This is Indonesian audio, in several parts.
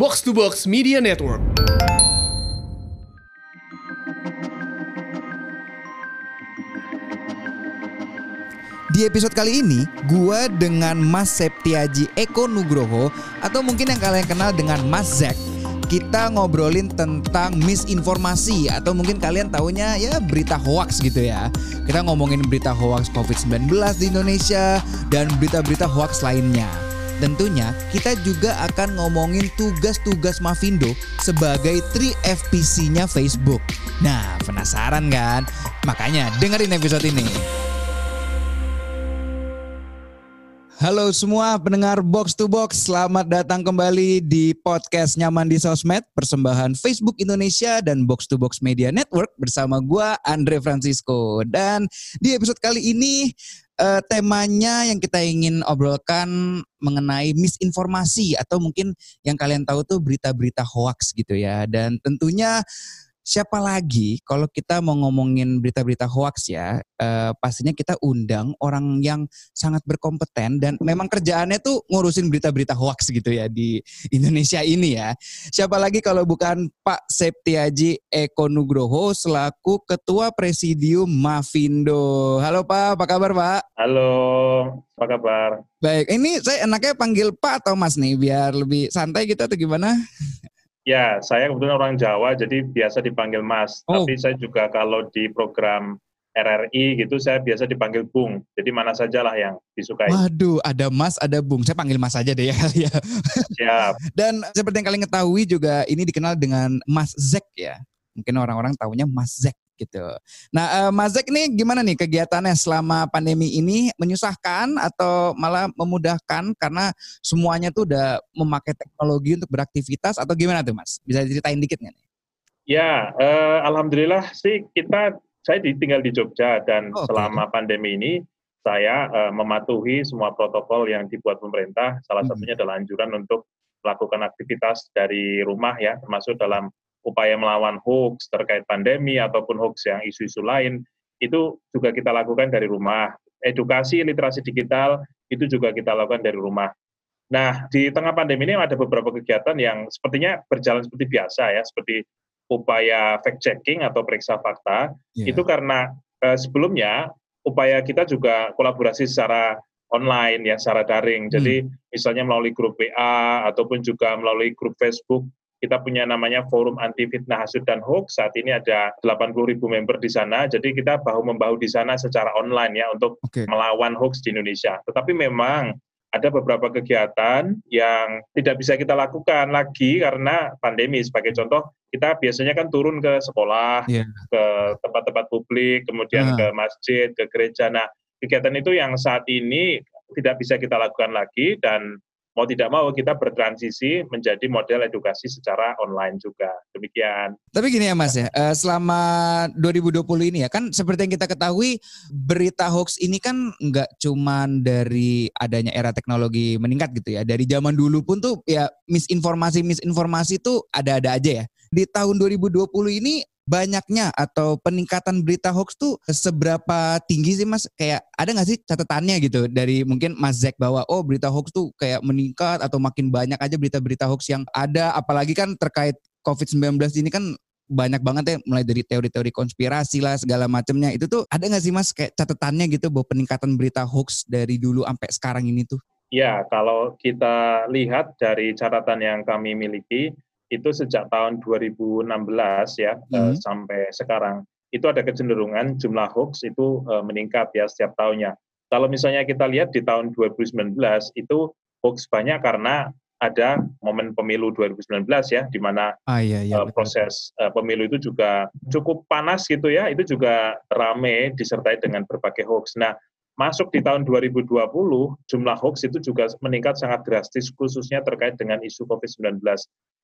Box to Box Media Network. Di episode kali ini, gua dengan Mas Septiaji Eko Nugroho atau mungkin yang kalian kenal dengan Mas Zack. Kita ngobrolin tentang misinformasi atau mungkin kalian taunya ya berita hoax gitu ya. Kita ngomongin berita hoax COVID-19 di Indonesia dan berita-berita hoax lainnya. Tentunya kita juga akan ngomongin tugas-tugas Mavindo sebagai 3FPC-nya Facebook. Nah, penasaran kan? Makanya dengerin episode ini. Halo semua pendengar Box to Box, selamat datang kembali di podcast Nyaman di Sosmed, persembahan Facebook Indonesia dan Box to Box Media Network bersama gua Andre Francisco. Dan di episode kali ini eh, temanya yang kita ingin obrolkan mengenai misinformasi atau mungkin yang kalian tahu tuh berita-berita hoax gitu ya. Dan tentunya siapa lagi kalau kita mau ngomongin berita-berita hoax ya, eh, pastinya kita undang orang yang sangat berkompeten dan memang kerjaannya tuh ngurusin berita-berita hoax gitu ya di Indonesia ini ya. Siapa lagi kalau bukan Pak Septiaji Eko Nugroho selaku Ketua Presidium Mavindo. Halo Pak, apa kabar Pak? Halo, apa kabar? Baik, ini saya enaknya panggil Pak atau Mas nih biar lebih santai gitu atau gimana? Ya, saya kebetulan orang Jawa, jadi biasa dipanggil Mas. Oh. Tapi saya juga kalau di program RRI gitu, saya biasa dipanggil Bung. Jadi mana saja lah yang disukai. Waduh, ada Mas, ada Bung. Saya panggil Mas aja deh ya ya. Siap. Dan seperti yang kalian ketahui juga ini dikenal dengan Mas Zek ya. Mungkin orang-orang tahunya Mas Zek gitu. Nah, eh, Mas Zek ini gimana nih kegiatannya selama pandemi ini menyusahkan atau malah memudahkan karena semuanya tuh udah memakai teknologi untuk beraktivitas atau gimana tuh Mas? Bisa diceritain dikit nggak nih? Ya, eh, alhamdulillah sih kita saya di- tinggal di Jogja dan Oke. selama pandemi ini saya eh, mematuhi semua protokol yang dibuat pemerintah. Salah Hmm. satunya adalah anjuran untuk melakukan aktivitas dari rumah ya, termasuk dalam upaya melawan hoax terkait pandemi ataupun hoax yang isu-isu lain itu juga kita lakukan dari rumah. Edukasi literasi digital itu juga kita lakukan dari rumah. Nah, di tengah pandemi ini ada beberapa kegiatan yang sepertinya berjalan seperti biasa ya, seperti upaya fact checking atau periksa fakta. Iya. Itu karena eh, sebelumnya upaya kita juga kolaborasi secara online ya, secara daring. Jadi misalnya melalui grup WA ataupun juga melalui grup Facebook kita punya namanya Forum Anti Fitnah Hasud dan Hoax. Saat ini ada 80 ribu member di sana. Jadi kita bahu-membahu di sana secara online ya untuk Oke. melawan hoax di Indonesia. Tetapi memang ada beberapa kegiatan yang tidak bisa kita lakukan lagi karena pandemi. Sebagai contoh, kita biasanya kan turun ke sekolah, Iya. ke tempat-tempat publik, kemudian Ah. ke masjid, ke gereja. Nah, kegiatan itu yang saat ini tidak bisa kita lakukan lagi dan mau tidak mau kita bertransisi menjadi model edukasi secara online juga. Demikian. Tapi gini ya Mas ya, eh, selama 2020 ini ya kan seperti yang kita ketahui berita hoax ini kan nggak cuman dari adanya era teknologi meningkat gitu ya. Dari zaman dulu pun tuh ya misinformasi-misinformasi tuh ada-ada aja ya. Di tahun 2020 ini banyaknya atau peningkatan berita hoax tuh seberapa tinggi sih Mas? Kayak ada nggak sih catatannya gitu? Dari mungkin Mas Zack bahwa oh berita hoax tuh kayak meningkat atau makin banyak aja berita-berita hoax yang ada. Apalagi kan terkait COVID-19 ini kan banyak banget ya mulai dari teori-teori konspirasi lah segala macamnya itu tuh ada nggak sih mas kayak catatannya gitu bahwa peningkatan berita hoax dari dulu sampai sekarang ini tuh? Ya, kalau kita lihat dari catatan yang kami miliki, itu sejak tahun 2016 ya Hmm. eh, sampai sekarang, itu ada kecenderungan jumlah hoax itu eh, meningkat ya setiap tahunnya. Kalau misalnya kita lihat di tahun 2019 itu hoax banyak karena ada momen pemilu 2019 ya, di mana ah iya iya eh, proses eh, pemilu itu juga cukup panas gitu ya, itu juga rame disertai dengan berbagai hoax. Nah, masuk di tahun 2020, jumlah hoax itu juga meningkat sangat drastis, khususnya terkait dengan isu COVID-19.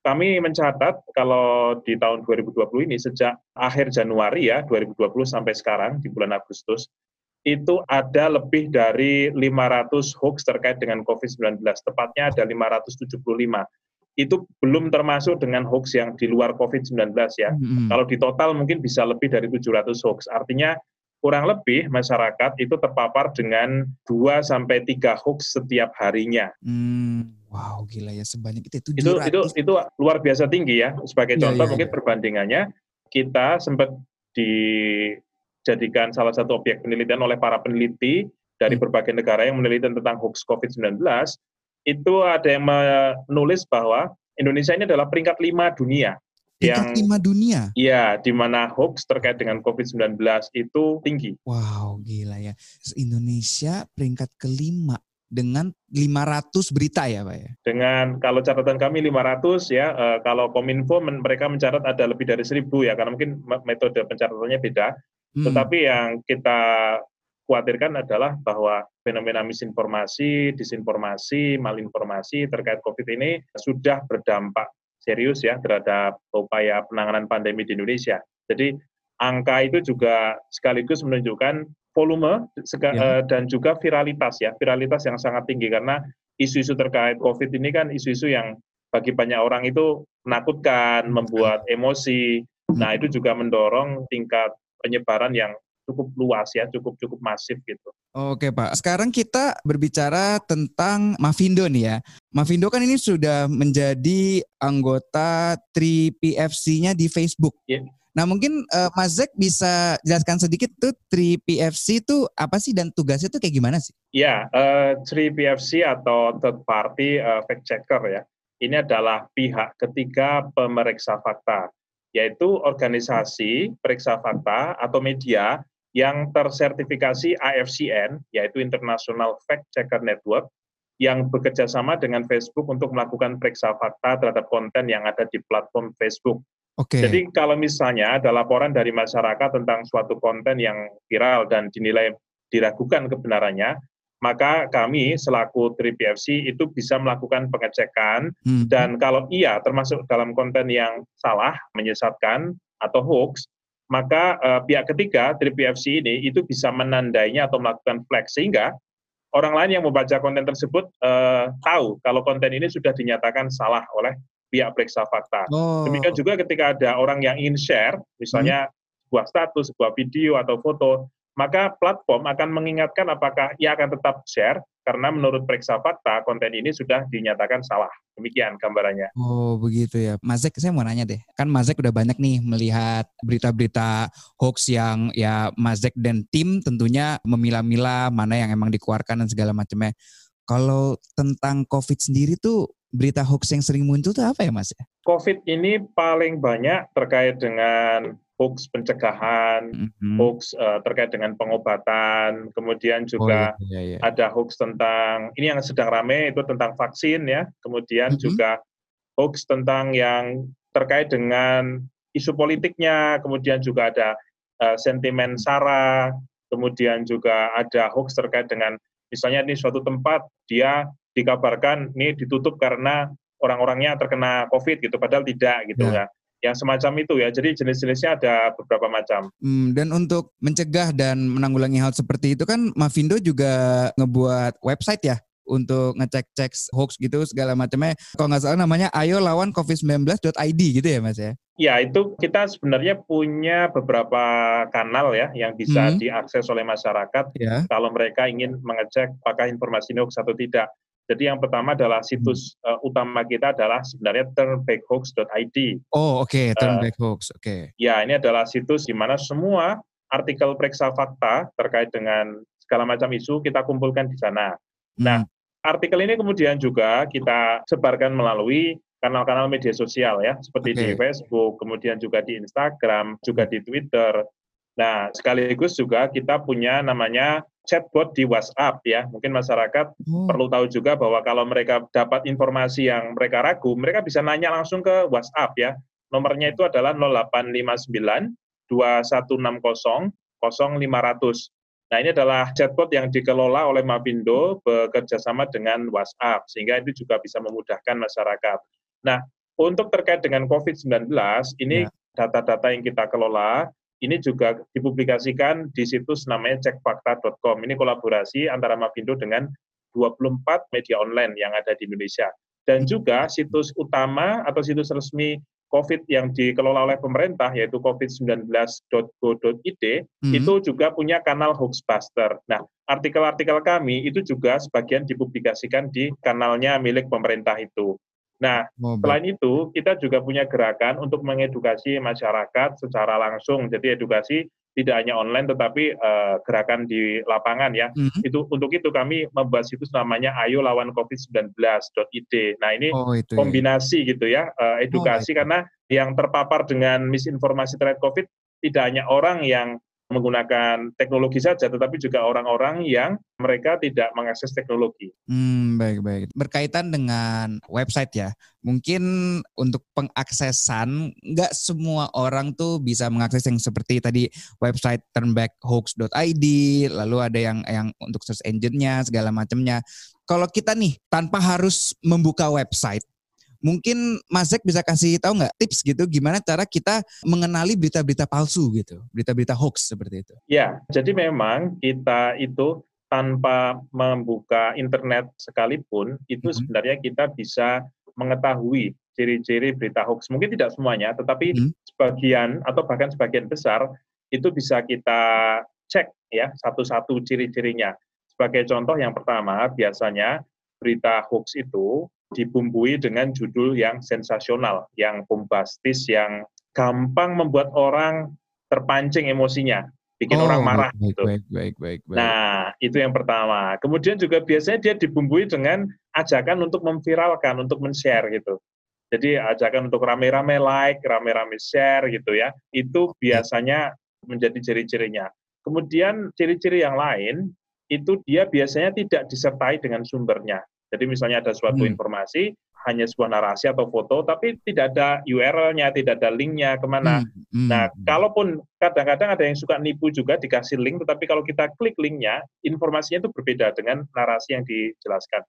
Kami mencatat kalau di tahun 2020 ini, sejak akhir Januari ya, 2020 sampai sekarang, di bulan Agustus, itu ada lebih dari 500 hoax terkait dengan COVID-19, tepatnya ada 575 itu belum termasuk dengan hoax yang di luar COVID-19 ya. Mm-mm. Kalau di total mungkin bisa lebih dari 700 hoax. Artinya kurang lebih masyarakat itu terpapar dengan 2 sampai 3 hoax setiap harinya. Hmm, wow, gila ya sebanyak itu 700. Itu itu itu luar biasa tinggi ya. Sebagai Iya, contoh iya, mungkin iya. perbandingannya kita sempat dijadikan salah satu objek penelitian oleh para peneliti dari Hmm. berbagai negara yang meneliti tentang hoax COVID-19. Itu ada yang menulis bahwa Indonesia ini adalah peringkat lima dunia yang Tingkat lima dunia. ya di mana hoax terkait dengan COVID-19 itu tinggi. Wow, gila ya. Indonesia peringkat kelima dengan 500 berita ya, Pak ya. Dengan kalau catatan kami 500 ya, eh, kalau Kominfo men- mereka mencatat ada lebih dari 1000 ya, karena mungkin me- metode pencatatannya beda. Hmm. Tetapi yang kita khawatirkan adalah bahwa fenomena misinformasi, disinformasi, malinformasi terkait COVID ini sudah berdampak serius ya terhadap upaya penanganan pandemi di Indonesia. Jadi angka itu juga sekaligus menunjukkan volume Ya. eh, dan juga viralitas ya, viralitas yang sangat tinggi karena isu-isu terkait COVID ini kan isu-isu yang bagi banyak orang itu menakutkan, membuat emosi. Nah, itu juga mendorong tingkat penyebaran yang cukup luas ya, cukup cukup masif gitu. Oke Pak, sekarang kita berbicara tentang Mavindo nih ya. Mavindo kan ini sudah menjadi anggota 3PFC-nya di Facebook. Iya. Nah mungkin eh, Mas Zek bisa jelaskan sedikit tuh 3PFC itu apa sih dan tugasnya tuh kayak gimana sih? Ya, eh, 3PFC atau third party eh, fact checker ya. Ini adalah pihak ketiga pemeriksa fakta, yaitu organisasi periksa fakta atau media yang tersertifikasi AFCN, yaitu International Fact Checker Network, yang bekerja sama dengan Facebook untuk melakukan periksa fakta terhadap konten yang ada di platform Facebook. Oke. Jadi kalau misalnya ada laporan dari masyarakat tentang suatu konten yang viral dan dinilai diragukan kebenarannya, maka kami selaku 3PFC itu bisa melakukan pengecekan Hmm. dan kalau iya termasuk dalam konten yang salah, menyesatkan atau hoax, maka eh, pihak ketiga 3PFC ini itu bisa menandainya atau melakukan flag sehingga orang lain yang membaca konten tersebut eh, tahu kalau konten ini sudah dinyatakan salah oleh pihak periksa fakta. Oh, Demikian juga ketika ada orang yang ingin share, misalnya sebuah status, sebuah video atau foto, maka platform akan mengingatkan apakah ia akan tetap share karena menurut periksa fakta konten ini sudah dinyatakan salah. Demikian gambarannya. Oh begitu ya, Mas Zek saya mau nanya deh, kan Mas Zek udah banyak nih melihat berita-berita hoax yang ya Mas Zek dan tim tentunya memilah-milah mana yang emang dikeluarkan dan segala macamnya. Kalau tentang COVID sendiri tuh berita hoax yang sering muncul tuh apa ya Mas? COVID ini paling banyak terkait dengan hoax pencegahan, Mhm. hoax eh, terkait dengan pengobatan, kemudian juga Oh, iya, iya. ada hoax tentang ini yang sedang rame itu tentang vaksin ya, kemudian Mhm. juga hoax tentang yang terkait dengan isu politiknya, kemudian juga ada eh, sentimen sara, kemudian juga ada hoax terkait dengan misalnya ini suatu tempat dia dikabarkan ini ditutup karena orang-orangnya terkena COVID gitu, padahal tidak gitu Ya. ya. Yang semacam itu ya. Jadi jenis-jenisnya ada beberapa macam. Hmm, dan untuk mencegah dan menanggulangi hal seperti itu kan Mavindo juga ngebuat website ya untuk ngecek-cek hoax gitu segala macamnya. Kalau nggak salah namanya ayo lawan covid19.id gitu ya Mas ya? Ya, itu kita sebenarnya punya beberapa kanal ya yang bisa Hmm. diakses oleh masyarakat Ya. kalau mereka ingin mengecek apakah informasi ini hoax atau tidak. Jadi yang pertama adalah situs Hmm. eh, utama kita adalah sebenarnya turnbackhoax.id. Oh oke, turn Eh, back hoax. Oke. Ya, ini adalah situs di mana semua artikel periksa fakta terkait dengan segala macam isu kita kumpulkan di sana. Nah, Hmm. Artikel ini kemudian juga kita sebarkan melalui kanal-kanal media sosial ya, seperti di Oke. Facebook, kemudian juga di Instagram, juga di Twitter. Nah, sekaligus juga kita punya namanya chatbot di WhatsApp ya. Mungkin masyarakat Oh, perlu tahu juga bahwa kalau mereka dapat informasi yang mereka ragu, mereka bisa nanya langsung ke WhatsApp ya. Nomornya itu adalah 0859 2160 0500. Nah, ini adalah chatbot yang dikelola oleh Mavindo bekerja sama dengan WhatsApp, sehingga itu juga bisa memudahkan masyarakat. Nah, untuk terkait dengan COVID-19, ini Ya. data-data yang kita kelola, ini juga dipublikasikan di situs namanya cekfakta.com. Ini kolaborasi antara Mavindo dengan 24 media online yang ada di Indonesia. Dan juga situs utama atau situs resmi COVID yang dikelola oleh pemerintah yaitu covid19.go.id hmm. itu juga punya kanal Hoaxbuster. Nah, artikel-artikel kami itu juga sebagian dipublikasikan di kanalnya milik pemerintah itu. Nah, oh, selain itu kita juga punya gerakan untuk mengedukasi masyarakat secara langsung. Jadi edukasi tidak hanya online tetapi uh, gerakan di lapangan ya. Mm-hmm. Itu untuk itu kami membuat situs namanya ayo lawan covid19.id. Nah, ini oh, itu, ya. kombinasi ya. gitu ya, uh, edukasi oh, karena yang terpapar dengan misinformasi terkait covid tidak hanya orang yang menggunakan teknologi saja, tetapi juga orang-orang yang mereka tidak mengakses teknologi. Hmm, baik baik. Berkaitan dengan website ya, mungkin untuk pengaksesan nggak semua orang tuh bisa mengakses yang seperti tadi website turnbackhoax.id, lalu ada yang yang untuk search engine-nya segala macamnya. Kalau kita nih tanpa harus membuka website, Mungkin Mas Zek bisa kasih tahu nggak tips gitu gimana cara kita mengenali berita-berita palsu gitu, berita-berita hoax seperti itu? Ya, jadi memang kita itu tanpa membuka internet sekalipun itu hmm. sebenarnya kita bisa mengetahui ciri-ciri berita hoax. Mungkin tidak semuanya, tetapi hmm. sebagian atau bahkan sebagian besar itu bisa kita cek ya satu-satu ciri-cirinya. Sebagai contoh yang pertama, biasanya berita hoax itu dibumbui dengan judul yang sensasional, yang bombastis, yang gampang membuat orang terpancing emosinya, bikin oh, orang marah baik, gitu. Baik, baik, baik, baik. Nah, itu yang pertama. Kemudian juga biasanya dia dibumbui dengan ajakan untuk memviralkan, untuk men-share gitu. Jadi ajakan untuk rame-rame like, rame-rame share gitu ya. Itu biasanya menjadi ciri-cirinya. Kemudian ciri-ciri yang lain itu dia biasanya tidak disertai dengan sumbernya. Jadi misalnya ada suatu hmm. informasi, hanya sebuah narasi atau foto, tapi tidak ada URL-nya, tidak ada link-nya ke mana. Hmm. Hmm. Nah, kalaupun kadang-kadang ada yang suka nipu juga dikasih link, tetapi kalau kita klik link-nya, informasinya itu berbeda dengan narasi yang dijelaskan.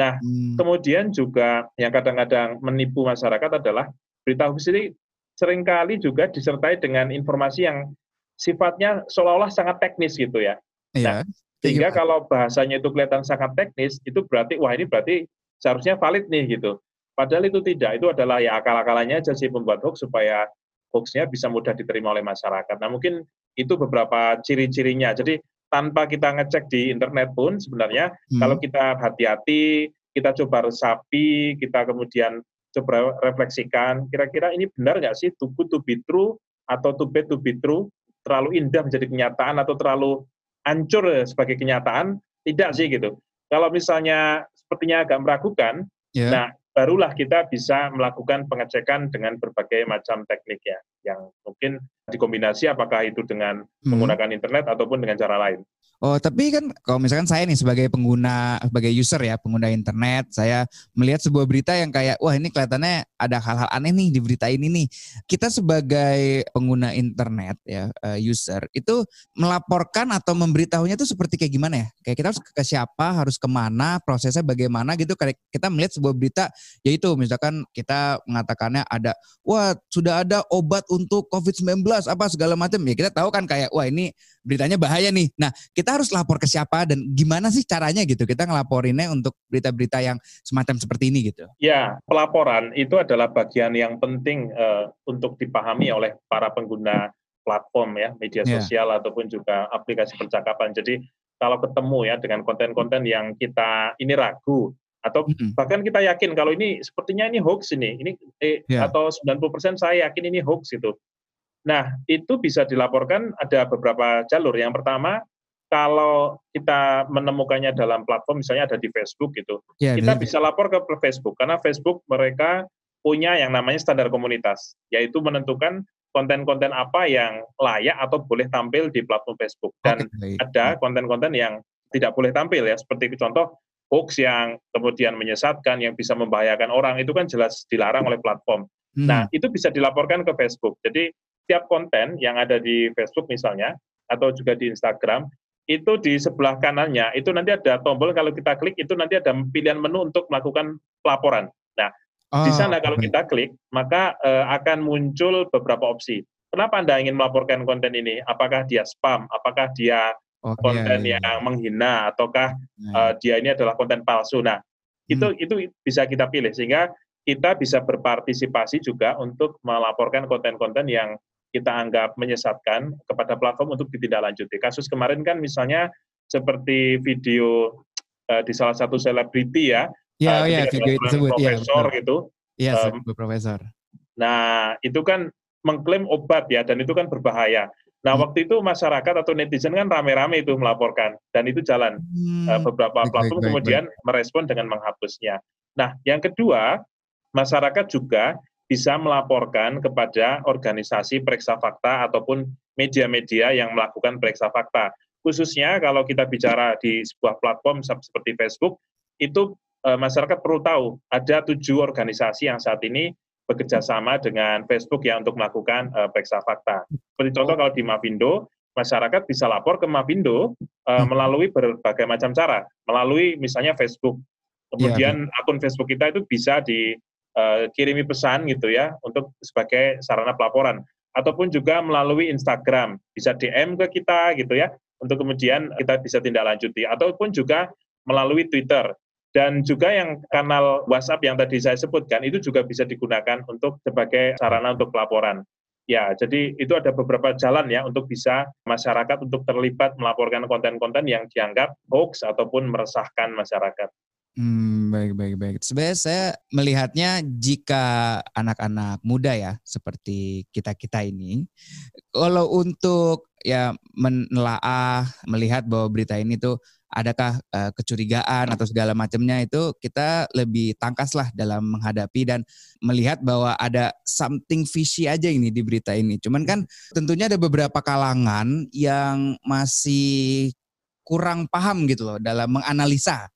Nah, hmm. kemudian juga yang kadang-kadang menipu masyarakat adalah berita hoax ini sering kali juga disertai dengan informasi yang sifatnya seolah-olah sangat teknis gitu ya. Iya. Nah, sehingga kalau bahasanya itu kelihatan sangat teknis, itu berarti wah ini berarti seharusnya valid nih gitu. Padahal itu tidak, itu adalah ya akal-akalannya aja sih pembuat hoax supaya hoaxnya bisa mudah diterima oleh masyarakat. Nah mungkin itu beberapa ciri-cirinya. Jadi tanpa kita ngecek di internet pun sebenarnya hmm. kalau kita hati-hati, kita coba resapi, kita kemudian coba refleksikan, kira-kira ini benar nggak sih to good to be true atau to bad to be true, terlalu indah menjadi kenyataan atau terlalu hancur sebagai kenyataan, tidak sih gitu. Kalau misalnya sepertinya agak meragukan, yeah. nah barulah kita bisa melakukan pengecekan dengan berbagai macam teknik ya, yang mungkin dikombinasi apakah itu dengan hmm. menggunakan internet ataupun dengan cara lain. Oh, tapi kan kalau misalkan saya nih sebagai pengguna, sebagai user ya, pengguna internet, saya melihat sebuah berita yang kayak, wah ini kelihatannya ada hal-hal aneh nih di berita ini nih. Kita sebagai pengguna internet ya, eh, user, itu melaporkan atau memberitahunya itu seperti kayak gimana ya? Kayak kita harus ke siapa, harus ke mana, prosesnya bagaimana gitu. Kayak kita melihat sebuah berita, yaitu misalkan kita mengatakannya ada, wah sudah ada obat untuk COVID-19, apa segala macam. Ya kita tahu kan kayak, wah ini beritanya bahaya nih. Nah, kita harus lapor ke siapa dan gimana sih caranya gitu kita ngelaporinnya untuk berita-berita yang semacam seperti ini gitu. Ya, pelaporan itu adalah bagian yang penting uh, untuk dipahami oleh para pengguna platform ya, media ya. sosial yeah. ataupun juga aplikasi percakapan. Jadi kalau ketemu ya dengan konten-konten yang kita ini ragu atau mm-hmm. bahkan kita yakin kalau ini sepertinya ini hoax ini, ini eh, yeah. atau 90% saya yakin ini hoax itu. Nah, itu bisa dilaporkan ada beberapa jalur. Yang pertama, kalau kita menemukannya dalam platform, misalnya ada di Facebook gitu, ya, kita bisa lapor ke Facebook karena Facebook mereka punya yang namanya standar komunitas, yaitu menentukan konten-konten apa yang layak atau boleh tampil di platform Facebook dan okay. ada konten-konten yang tidak boleh tampil ya, seperti contoh hoax yang kemudian menyesatkan, yang bisa membahayakan orang itu kan jelas dilarang oleh platform. Hmm. Nah itu bisa dilaporkan ke Facebook. Jadi setiap konten yang ada di Facebook misalnya atau juga di Instagram itu di sebelah kanannya itu nanti ada tombol kalau kita klik itu nanti ada pilihan menu untuk melakukan pelaporan. Nah, oh, di sana kalau kita klik maka uh, akan muncul beberapa opsi. Kenapa Anda ingin melaporkan konten ini? Apakah dia spam? Apakah dia iya, konten yang menghina ataukah uh, dia ini adalah konten palsu? Nah, itu hmm. itu bisa kita pilih sehingga kita bisa berpartisipasi juga untuk melaporkan konten-konten yang kita anggap menyesatkan kepada platform untuk ditindaklanjuti. Kasus kemarin kan misalnya seperti video uh, di salah satu selebriti ya, ya, uh, ya video itu sebut, profesor ya, gitu. Iya, um, profesor. Nah, itu kan mengklaim obat ya, dan itu kan berbahaya. Nah, hmm. waktu itu masyarakat atau netizen kan rame-rame itu melaporkan, dan itu jalan. Hmm. Uh, beberapa platform baik, baik, kemudian baik. merespon dengan menghapusnya. Nah, yang kedua, masyarakat juga bisa melaporkan kepada organisasi periksa fakta ataupun media-media yang melakukan periksa fakta. Khususnya kalau kita bicara di sebuah platform seperti Facebook, itu e, masyarakat perlu tahu ada tujuh organisasi yang saat ini bekerja sama dengan Facebook ya untuk melakukan e, periksa fakta. Seperti contoh kalau di Mavindo, masyarakat bisa lapor ke Mavindo e, melalui berbagai macam cara, melalui misalnya Facebook. Kemudian ya, akun Facebook kita itu bisa di uh, kirimi pesan gitu ya untuk sebagai sarana pelaporan. Ataupun juga melalui Instagram bisa DM ke kita gitu ya untuk kemudian kita bisa tindak lanjuti. Ataupun juga melalui Twitter dan juga yang kanal WhatsApp yang tadi saya sebutkan itu juga bisa digunakan untuk sebagai sarana untuk pelaporan. Ya, jadi itu ada beberapa jalan ya untuk bisa masyarakat untuk terlibat melaporkan konten-konten yang dianggap hoax ataupun meresahkan masyarakat. Hmm, baik, baik, baik. Sebenarnya saya melihatnya jika anak-anak muda ya, seperti kita-kita ini, kalau untuk ya menelaah, melihat bahwa berita ini tuh adakah uh, kecurigaan atau segala macamnya itu kita lebih tangkas lah dalam menghadapi dan melihat bahwa ada something fishy aja ini di berita ini. Cuman kan tentunya ada beberapa kalangan yang masih kurang paham gitu loh dalam menganalisa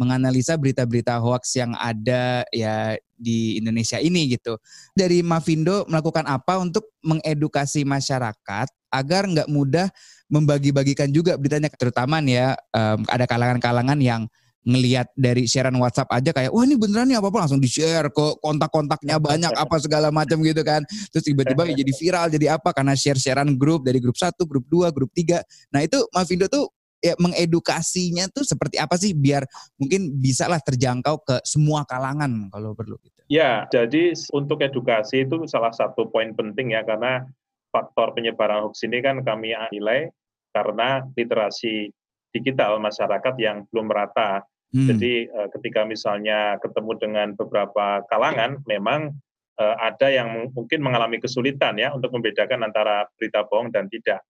menganalisa berita-berita hoax yang ada ya di Indonesia ini gitu. Dari Mavindo melakukan apa untuk mengedukasi masyarakat agar nggak mudah membagi-bagikan juga beritanya, terutama nih ya um, ada kalangan-kalangan yang ngelihat dari sharean WhatsApp aja kayak wah ini beneran nih apa apa langsung di share ke kontak-kontaknya banyak apa segala macam gitu kan. Terus tiba-tiba ya jadi viral jadi apa? Karena share-sharean grup dari grup satu grup dua grup tiga. Nah itu Mavindo tuh ya mengedukasinya tuh seperti apa sih biar mungkin bisa lah terjangkau ke semua kalangan kalau perlu gitu. Ya, jadi untuk edukasi itu salah satu poin penting ya karena faktor penyebaran hoax ini kan kami nilai karena literasi digital masyarakat yang belum merata. Hmm. Jadi eh, ketika misalnya ketemu dengan beberapa kalangan memang eh, ada yang mungkin mengalami kesulitan ya untuk membedakan antara berita bohong dan tidak.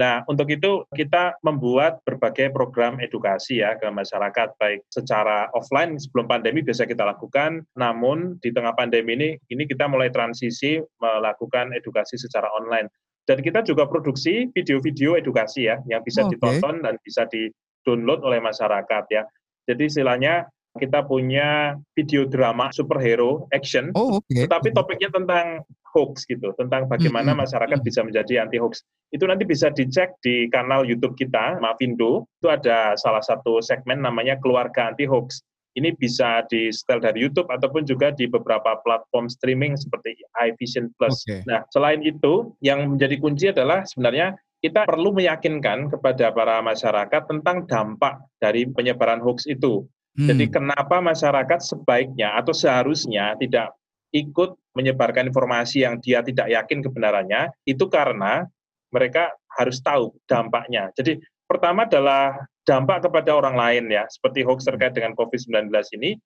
Nah, untuk itu kita membuat berbagai program edukasi ya ke masyarakat, baik secara offline sebelum pandemi biasa kita lakukan, namun di tengah pandemi ini, ini kita mulai transisi melakukan edukasi secara online. Dan kita juga produksi video-video edukasi ya, yang bisa okay. ditonton dan bisa di-download oleh masyarakat ya. Jadi istilahnya kita punya video drama superhero action, oh, okay. tetapi topiknya tentang hoax gitu, tentang bagaimana masyarakat bisa menjadi anti hoax. Itu nanti bisa dicek di kanal YouTube kita, Mavindo. Itu ada salah satu segmen namanya Keluarga Anti Hoax. Ini bisa di setel dari YouTube ataupun juga di beberapa platform streaming seperti iVision Plus. Okay. Nah, selain itu, yang menjadi kunci adalah sebenarnya kita perlu meyakinkan kepada para masyarakat tentang dampak dari penyebaran hoax itu. Hmm. Jadi kenapa masyarakat sebaiknya atau seharusnya tidak ikut menyebarkan informasi yang dia tidak yakin kebenarannya itu karena mereka harus tahu dampaknya. Jadi pertama adalah dampak kepada orang lain ya, seperti hoax terkait dengan COVID-19 ini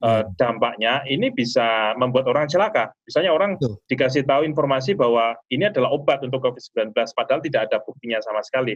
eh, hmm. dampaknya ini bisa membuat orang celaka. Misalnya orang Tuh. dikasih tahu informasi bahwa ini adalah obat untuk COVID-19 padahal tidak ada buktinya sama sekali.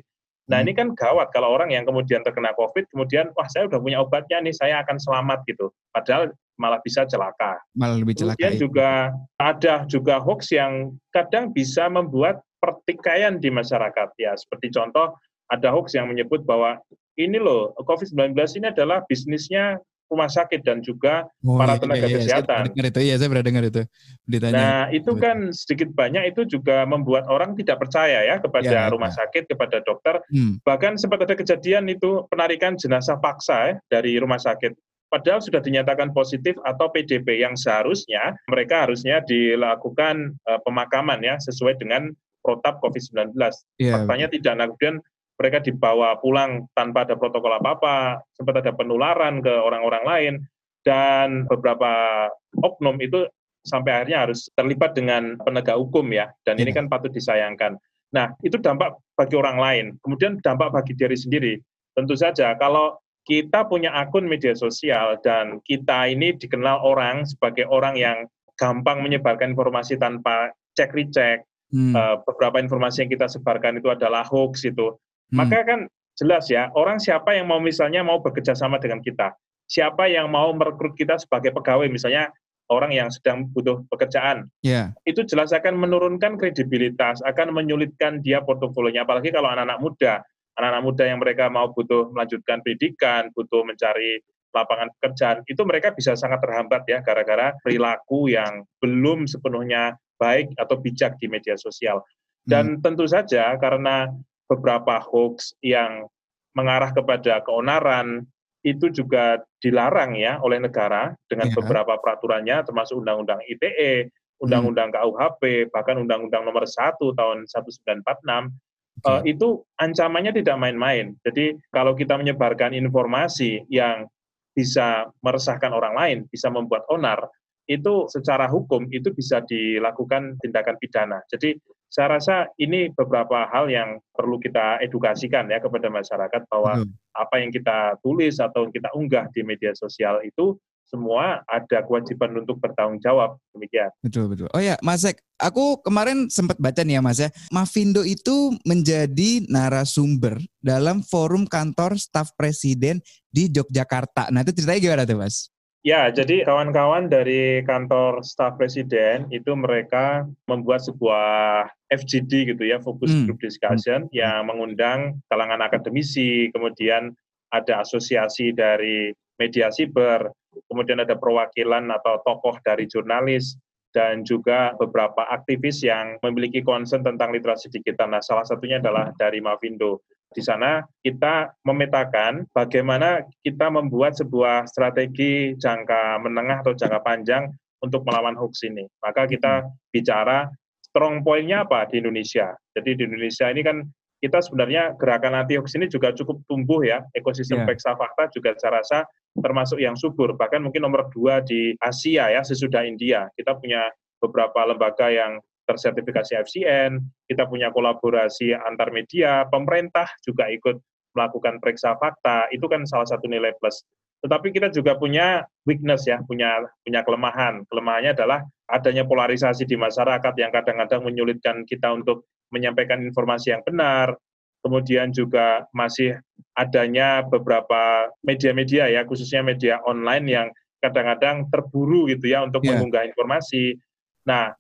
Nah ini hmm. kan gawat kalau orang yang kemudian terkena COVID, kemudian wah saya udah punya obatnya nih, saya akan selamat gitu. Padahal malah bisa celaka. Malah lebih celaka. Kemudian juga ada juga hoax yang kadang bisa membuat pertikaian di masyarakat. Ya seperti contoh ada hoax yang menyebut bahwa ini loh COVID-19 ini adalah bisnisnya rumah sakit dan juga oh, para iya, tenaga iya, iya. kesehatan. Saya itu, iya saya pernah dengar itu. Ditanya. Nah itu kan sedikit banyak itu juga membuat orang tidak percaya ya kepada ya, rumah ya. sakit, kepada dokter. Hmm. Bahkan sempat ada kejadian itu penarikan jenazah paksa ya, dari rumah sakit. Padahal sudah dinyatakan positif atau PDP yang seharusnya mereka harusnya dilakukan uh, pemakaman ya sesuai dengan protap COVID-19. Ya, Faktanya tidak. Nah kemudian mereka dibawa pulang tanpa ada protokol apa-apa, sempat ada penularan ke orang-orang lain, dan beberapa oknum itu sampai akhirnya harus terlibat dengan penegak hukum ya, dan ini Iya. kan patut disayangkan. Nah, itu dampak bagi orang lain. Kemudian dampak bagi diri sendiri. Tentu saja kalau kita punya akun media sosial dan kita ini dikenal orang sebagai orang yang gampang menyebarkan informasi tanpa cek recheck, Hmm. eh, beberapa informasi yang kita sebarkan itu adalah hoax itu. Maka kan jelas ya orang siapa yang mau misalnya mau bekerja sama dengan kita, siapa yang mau merekrut kita sebagai pegawai? Misalnya orang yang sedang butuh pekerjaan, Ya. itu jelas akan menurunkan kredibilitas, akan menyulitkan dia portofolionya, apalagi kalau anak-anak muda, anak-anak muda yang mereka mau butuh melanjutkan pendidikan, butuh mencari lapangan pekerjaan, itu mereka bisa sangat terhambat ya gara-gara perilaku yang belum sepenuhnya baik atau bijak di media sosial. Dan tentu saja karena beberapa hoax yang mengarah kepada keonaran itu juga dilarang ya oleh negara dengan Ya. beberapa peraturannya termasuk Undang-Undang ITE, Undang-Undang KUHP, bahkan Undang-Undang Nomor 1 tahun 1946 Oke. eh, itu ancamannya tidak main-main. Jadi kalau kita menyebarkan informasi yang bisa meresahkan orang lain, bisa membuat onar, itu secara hukum itu bisa dilakukan tindakan pidana. Jadi saya rasa ini beberapa hal yang perlu kita edukasikan ya kepada masyarakat bahwa Betul. apa yang kita tulis atau kita unggah di media sosial itu semua ada kewajiban untuk bertanggung jawab demikian. Betul betul. Oh ya, Mas Zek, aku kemarin sempat baca nih ya Mas ya. Mavindo itu menjadi narasumber dalam forum kantor staf presiden di Yogyakarta. Nah, itu ceritanya gimana tuh, Mas? Ya, jadi kawan-kawan dari kantor staf presiden itu mereka membuat sebuah FGD gitu ya, Focus Hmm. Group Discussion yang mengundang kalangan akademisi, kemudian ada asosiasi dari media siber, kemudian ada perwakilan atau tokoh dari jurnalis, dan juga beberapa aktivis yang memiliki concern tentang literasi digital. Nah, salah satunya adalah dari Mavindo. Di sana kita memetakan bagaimana kita membuat sebuah strategi jangka menengah atau jangka panjang untuk melawan hoax ini. Maka kita bicara strong point-nya apa di Indonesia. Jadi di Indonesia ini kan kita sebenarnya gerakan anti hoax ini juga cukup tumbuh ya. Ekosistem Yeah. Peksa Fakta juga saya rasa termasuk yang subur. Bahkan mungkin nomor dua di Asia ya, sesudah India. Kita punya beberapa lembaga yang tersertifikasi FCN, kita punya kolaborasi antar media, pemerintah juga ikut melakukan periksa fakta, itu kan salah satu nilai plus. Tetapi kita juga punya weakness ya, punya punya kelemahan. Kelemahannya adalah adanya polarisasi di masyarakat yang kadang-kadang menyulitkan kita untuk menyampaikan informasi yang benar. Kemudian juga masih adanya beberapa media-media ya, khususnya media online yang kadang-kadang terburu gitu ya untuk Yeah. mengunggah informasi. Nah,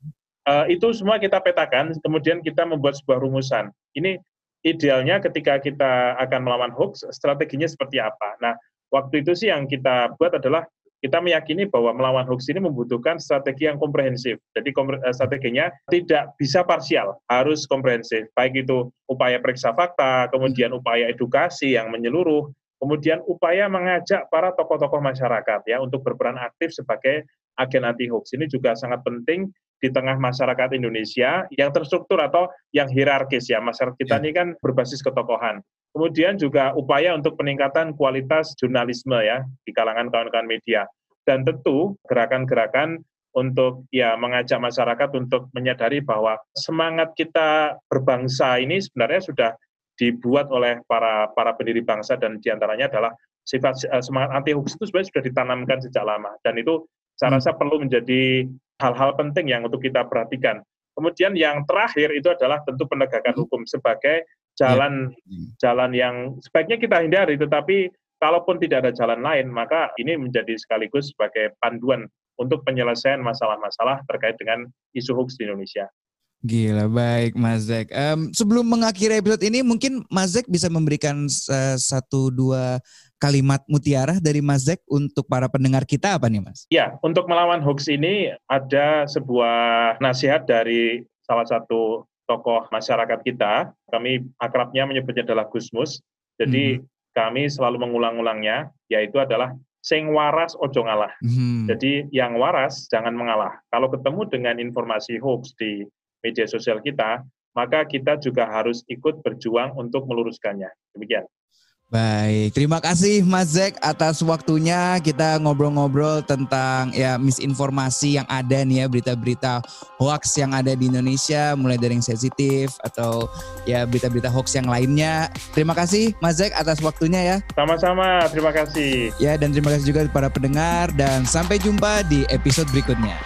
eh, itu semua kita petakan, kemudian kita membuat sebuah rumusan. Ini idealnya ketika kita akan melawan hoax, strateginya seperti apa. Nah, waktu itu sih yang kita buat adalah kita meyakini bahwa melawan hoax ini membutuhkan strategi yang komprehensif. Jadi eh, strateginya tidak bisa parsial, harus komprehensif. Baik itu upaya periksa fakta, kemudian upaya edukasi yang menyeluruh, kemudian upaya mengajak para tokoh-tokoh masyarakat ya untuk berperan aktif sebagai agen anti hoax. Ini juga sangat penting di tengah masyarakat Indonesia yang terstruktur atau yang hierarkis ya. Masyarakat kita Ya. ini kan berbasis ketokohan. Kemudian juga upaya untuk peningkatan kualitas jurnalisme ya di kalangan kawan-kawan media. Dan tentu gerakan-gerakan untuk ya mengajak masyarakat untuk menyadari bahwa semangat kita berbangsa ini sebenarnya sudah dibuat oleh para para pendiri bangsa dan di antaranya adalah sifat eh, semangat anti hoax itu sebenarnya sudah ditanamkan sejak lama dan itu saya Hmm. rasa perlu menjadi hal-hal penting yang untuk kita perhatikan. Kemudian yang terakhir itu adalah tentu penegakan Hmm. hukum sebagai jalan jalan yang sebaiknya kita hindari, tetapi kalaupun tidak ada jalan lain, maka ini menjadi sekaligus sebagai panduan untuk penyelesaian masalah-masalah terkait dengan isu hoax di Indonesia. Gila, baik Mas Zek. Em, sebelum mengakhiri episode ini, mungkin Mas Zek bisa memberikan eh, satu dua kalimat mutiara dari Mas Zek untuk para pendengar kita apa nih Mas? Ya, untuk melawan hoax ini ada sebuah nasihat dari salah satu tokoh masyarakat kita. Kami akrabnya menyebutnya adalah Gusmus. Jadi kami selalu mengulang-ulangnya, yaitu adalah sing waras ojo ngalah. Hmm. Jadi yang waras jangan mengalah. Kalau ketemu dengan informasi hoax di media sosial kita, maka kita juga harus ikut berjuang untuk meluruskannya. Demikian. Baik, terima kasih Mas Zek atas waktunya kita ngobrol-ngobrol tentang ya misinformasi yang ada nih ya berita-berita hoax yang ada di Indonesia mulai dari yang sensitif atau ya berita-berita hoax yang lainnya. Terima kasih Mas Zek atas waktunya ya. Sama-sama, terima kasih. Ya dan terima kasih juga para pendengar dan sampai jumpa di episode berikutnya.